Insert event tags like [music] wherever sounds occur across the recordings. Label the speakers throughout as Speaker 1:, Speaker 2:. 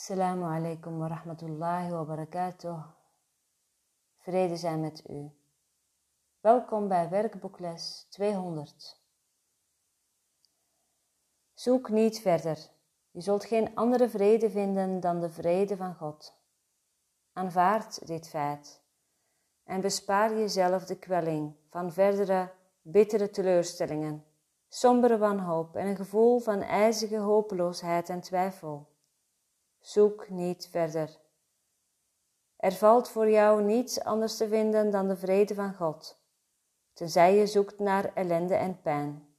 Speaker 1: Assalamu alaikum wa rahmatullahi wa barakatuh. Vrede zijn met u. Welkom bij werkboekles 200. Zoek niet verder. Je zult geen andere vrede vinden dan de vrede van God. Aanvaard dit feit en bespaar jezelf de kwelling van verdere bittere teleurstellingen, sombere wanhoop en een gevoel van ijzige hopeloosheid en twijfel. Zoek niet verder. Er valt voor jou niets anders te vinden dan de vrede van God, tenzij je zoekt naar ellende en pijn.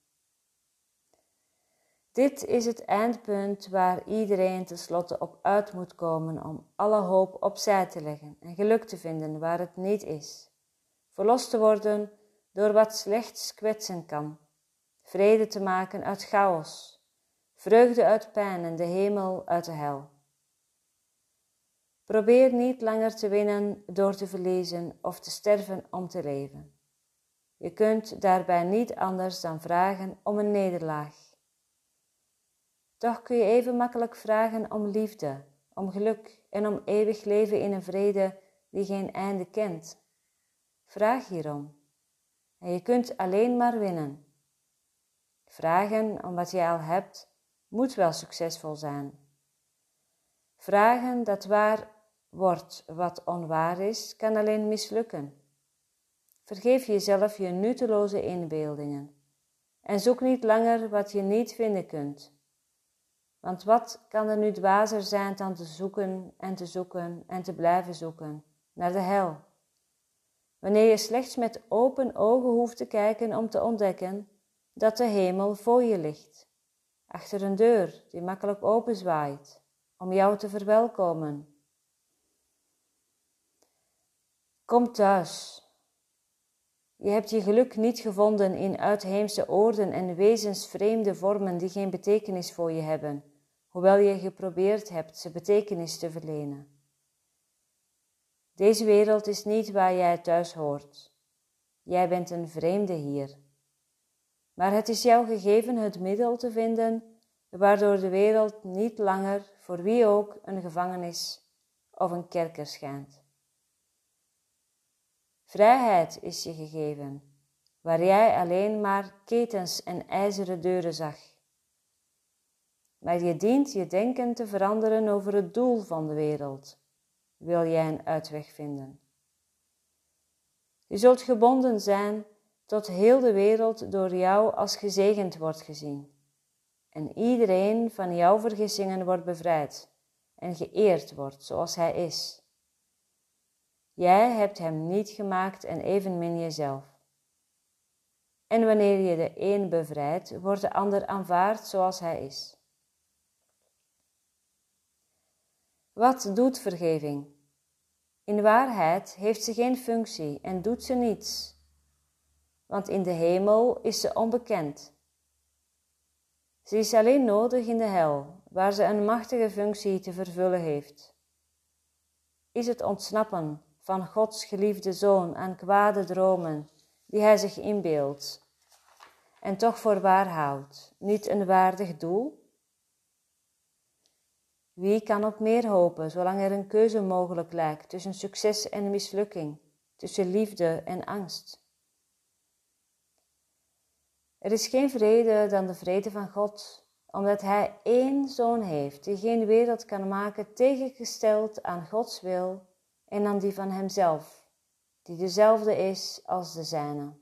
Speaker 1: Dit is het eindpunt waar iedereen tenslotte op uit moet komen om alle hoop opzij te leggen en geluk te vinden waar het niet is. Verlost te worden door wat slechts kwetsen kan. Vrede te maken uit chaos, vreugde uit pijn en de hemel uit de hel. Probeer niet langer te winnen door te verliezen of te sterven om te leven. Je kunt daarbij niet anders dan vragen om een nederlaag. Toch kun je even makkelijk vragen om liefde, om geluk en om eeuwig leven in een vrede die geen einde kent. Vraag hierom. En je kunt alleen maar winnen. Vragen om wat je al hebt moet wel succesvol zijn. Vragen dat waar wordt wat onwaar is, kan alleen mislukken. Vergeef jezelf je nutteloze inbeeldingen en zoek niet langer wat je niet vinden kunt. Want wat kan er nu dwazer zijn dan te zoeken en te zoeken en te blijven zoeken naar de hel? Wanneer je slechts met open ogen hoeft te kijken om te ontdekken dat de hemel voor je ligt, achter een deur die makkelijk openzwaait, om jou te verwelkomen Kom thuis. Je hebt je geluk niet gevonden in uitheemse oorden en wezensvreemde vormen die geen betekenis voor je hebben, hoewel je geprobeerd hebt ze betekenis te verlenen. Deze wereld is niet waar jij thuis hoort. Jij bent een vreemde hier. Maar het is jou gegeven het middel te vinden waardoor de wereld niet langer voor wie ook een gevangenis of een kerker schijnt. Vrijheid is je gegeven, waar jij alleen maar ketens en ijzeren deuren zag. Maar je dient je denken te veranderen over het doel van de wereld, wil jij een uitweg vinden. Je zult gebonden zijn tot heel de wereld door jou als gezegend wordt gezien. En iedereen van jouw vergissingen wordt bevrijd en geëerd wordt zoals hij is. Jij hebt hem niet gemaakt en evenmin jezelf. En wanneer je de een bevrijdt, wordt de ander aanvaard zoals hij is. Wat doet vergeving? In waarheid heeft ze geen functie en doet ze niets, want in de hemel is ze onbekend. Ze is alleen nodig in de hel, waar ze een machtige functie te vervullen heeft. Is het ontsnappen van Gods geliefde zoon aan kwade dromen die hij zich inbeeldt en toch voor waar houdt, niet een waardig doel? Wie kan op meer hopen zolang er een keuze mogelijk lijkt tussen succes en mislukking, tussen liefde en angst? Er is geen vrede dan de vrede van God, omdat Hij één zoon heeft die geen wereld kan maken tegengesteld aan Gods wil en dan die van hemzelf, die dezelfde is als de zijne.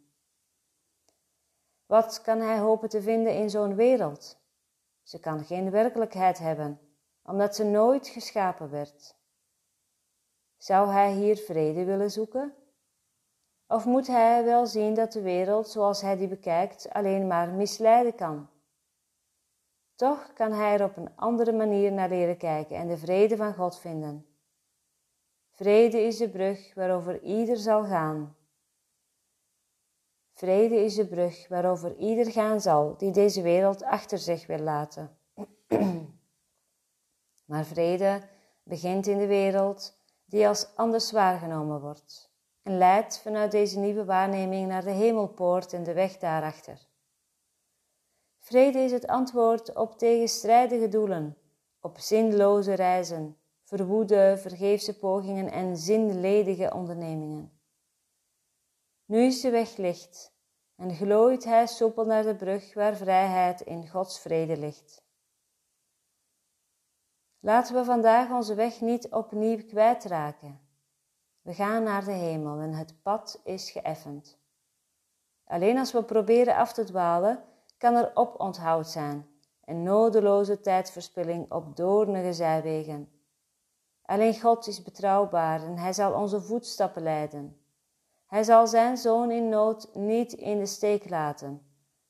Speaker 1: Wat kan hij hopen te vinden in zo'n wereld? Ze kan geen werkelijkheid hebben, omdat ze nooit geschapen werd. Zou hij hier vrede willen zoeken? Of moet hij wel zien dat de wereld, zoals hij die bekijkt, alleen maar misleiden kan? Toch kan hij er op een andere manier naar leren kijken en de vrede van God vinden. Vrede is de brug waarover ieder zal gaan. Vrede is de brug waarover ieder gaan zal die deze wereld achter zich wil laten. [clears throat] maar vrede begint in de wereld die als anders waargenomen wordt en leidt vanuit deze nieuwe waarneming naar de hemelpoort en de weg daarachter. Vrede is het antwoord op tegenstrijdige doelen, op zinloze reizen, verwoede, vergeefse pogingen en zinledige ondernemingen. Nu is de weg licht en glooit hij soepel naar de brug waar vrijheid in Gods vrede ligt. Laten we vandaag onze weg niet opnieuw kwijtraken. We gaan naar de hemel en het pad is geëffend. Alleen als we proberen af te dwalen, kan er oponthoud zijn en nodeloze tijdverspilling op doornige zijwegen. Alleen God is betrouwbaar en Hij zal onze voetstappen leiden. Hij zal zijn zoon in nood niet in de steek laten,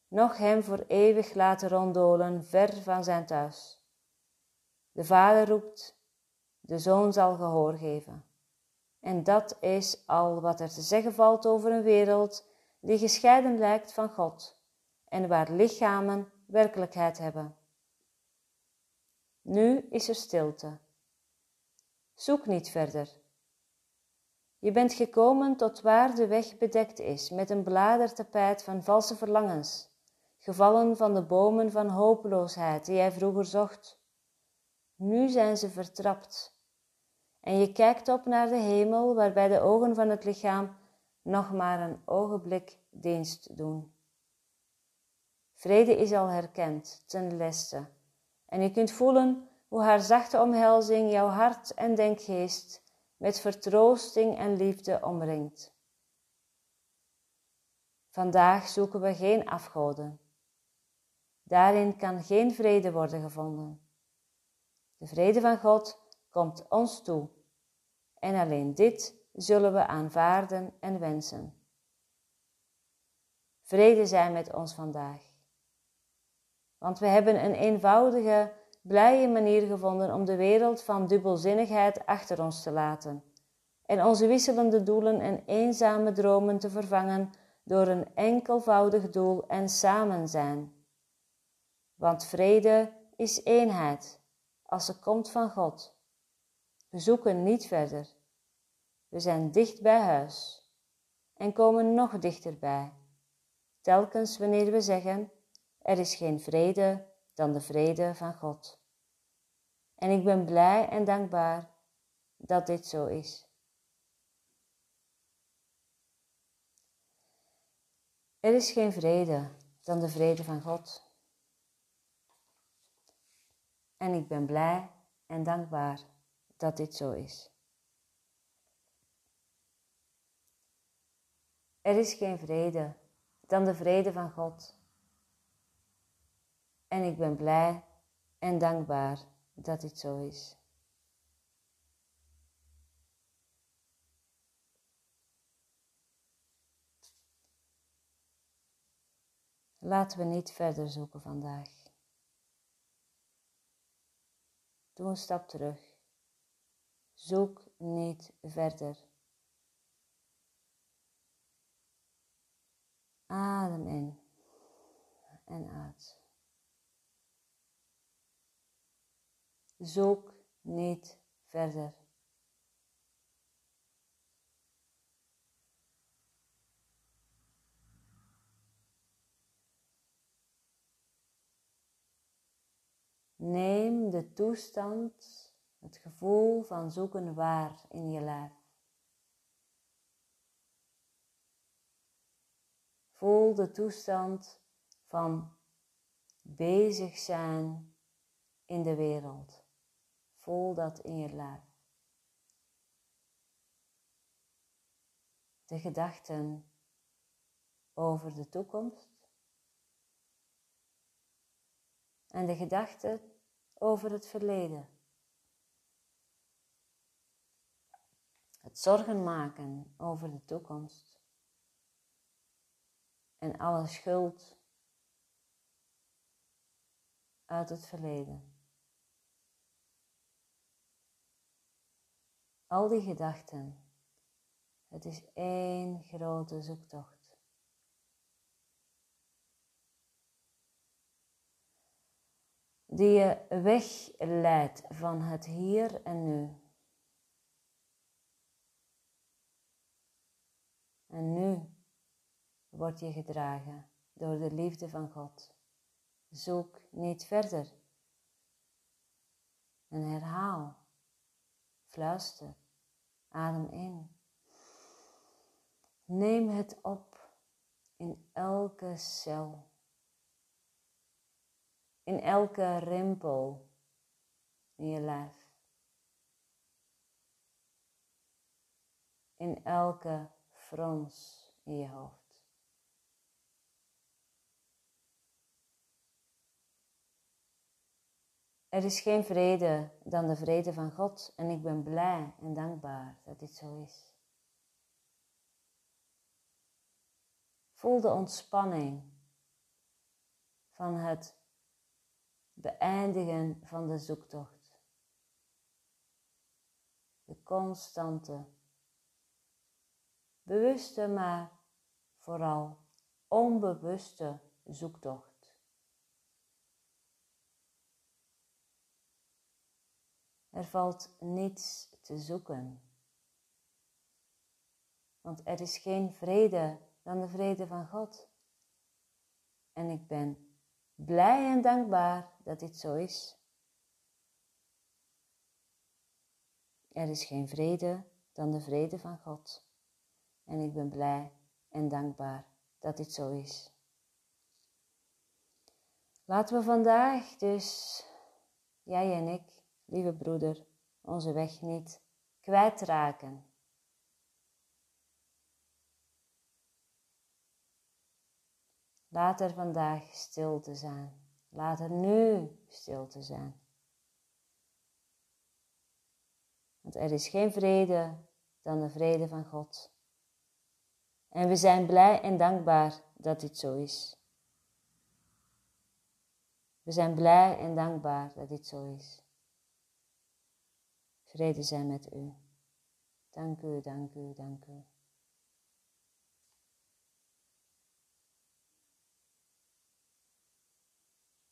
Speaker 1: noch hem voor eeuwig laten ronddolen ver van zijn thuis. De vader roept, de zoon zal gehoor geven. En dat is al wat er te zeggen valt over een wereld die gescheiden lijkt van God en waar lichamen werkelijkheid hebben. Nu is er stilte. Zoek niet verder. Je bent gekomen tot waar de weg bedekt is met een bladertapijt van valse verlangens, gevallen van de bomen van hopeloosheid die jij vroeger zocht. Nu zijn ze vertrapt. En je kijkt op naar de hemel, waarbij de ogen van het lichaam nog maar een ogenblik dienst doen. Vrede is al herkend, ten leste, en je kunt voelen hoe haar zachte omhelzing jouw hart en denkgeest met vertroosting en liefde omringt. Vandaag zoeken we geen afgoden. Daarin kan geen vrede worden gevonden. De vrede van God komt ons toe en alleen dit zullen we aanvaarden en wensen. Vrede zij met ons vandaag. Want we hebben een eenvoudige, blije manier gevonden om de wereld van dubbelzinnigheid achter ons te laten en onze wisselende doelen en eenzame dromen te vervangen door een enkelvoudig doel en samen zijn. Want vrede is eenheid als ze komt van God. We zoeken niet verder. We zijn dicht bij huis en komen nog dichterbij, telkens wanneer we zeggen: Er is geen vrede dan de vrede van God. En ik ben blij en dankbaar dat dit zo is. Er is geen vrede dan de vrede van God. En ik ben blij en dankbaar dat dit zo is. Er is geen vrede dan de vrede van God. En ik ben blij en dankbaar dat dit zo is. Laten we niet verder zoeken vandaag. Doe een stap terug. Zoek niet verder. Adem in en uit. Zoek niet verder. Neem de toestand, het gevoel van zoeken waar in je lijf. Voel de toestand van bezig zijn in de wereld. Voel dat in je lijf. De gedachten over de toekomst en de gedachten over het verleden. Het zorgen maken over de toekomst en alle schuld uit het verleden. Al die gedachten, het is één grote zoektocht. Die je wegleidt van het hier en nu. En nu word je gedragen door de liefde van God. Zoek niet verder. En herhaal. Fluister. Adem in. Neem het op in elke cel. In elke rimpel in je lijf. In elke frons in je hoofd. Er is geen vrede dan de vrede van God en ik ben blij en dankbaar dat dit zo is. Voel de ontspanning van het beëindigen van de zoektocht. De constante, bewuste, maar vooral onbewuste zoektocht. Er valt niets te zoeken. Want er is geen vrede dan de vrede van God. En ik ben blij en dankbaar dat dit zo is. Er is geen vrede dan de vrede van God. En ik ben blij en dankbaar dat dit zo is. Laten we vandaag dus, jij en ik, lieve broeder, onze weg niet kwijtraken. Laat er vandaag stilte zijn. Laat er nu stilte zijn. Want er is geen vrede dan de vrede van God. En we zijn blij en dankbaar dat dit zo is. We zijn blij en dankbaar dat dit zo is. Vrede zijn met u. Dank u, dank u, dank u.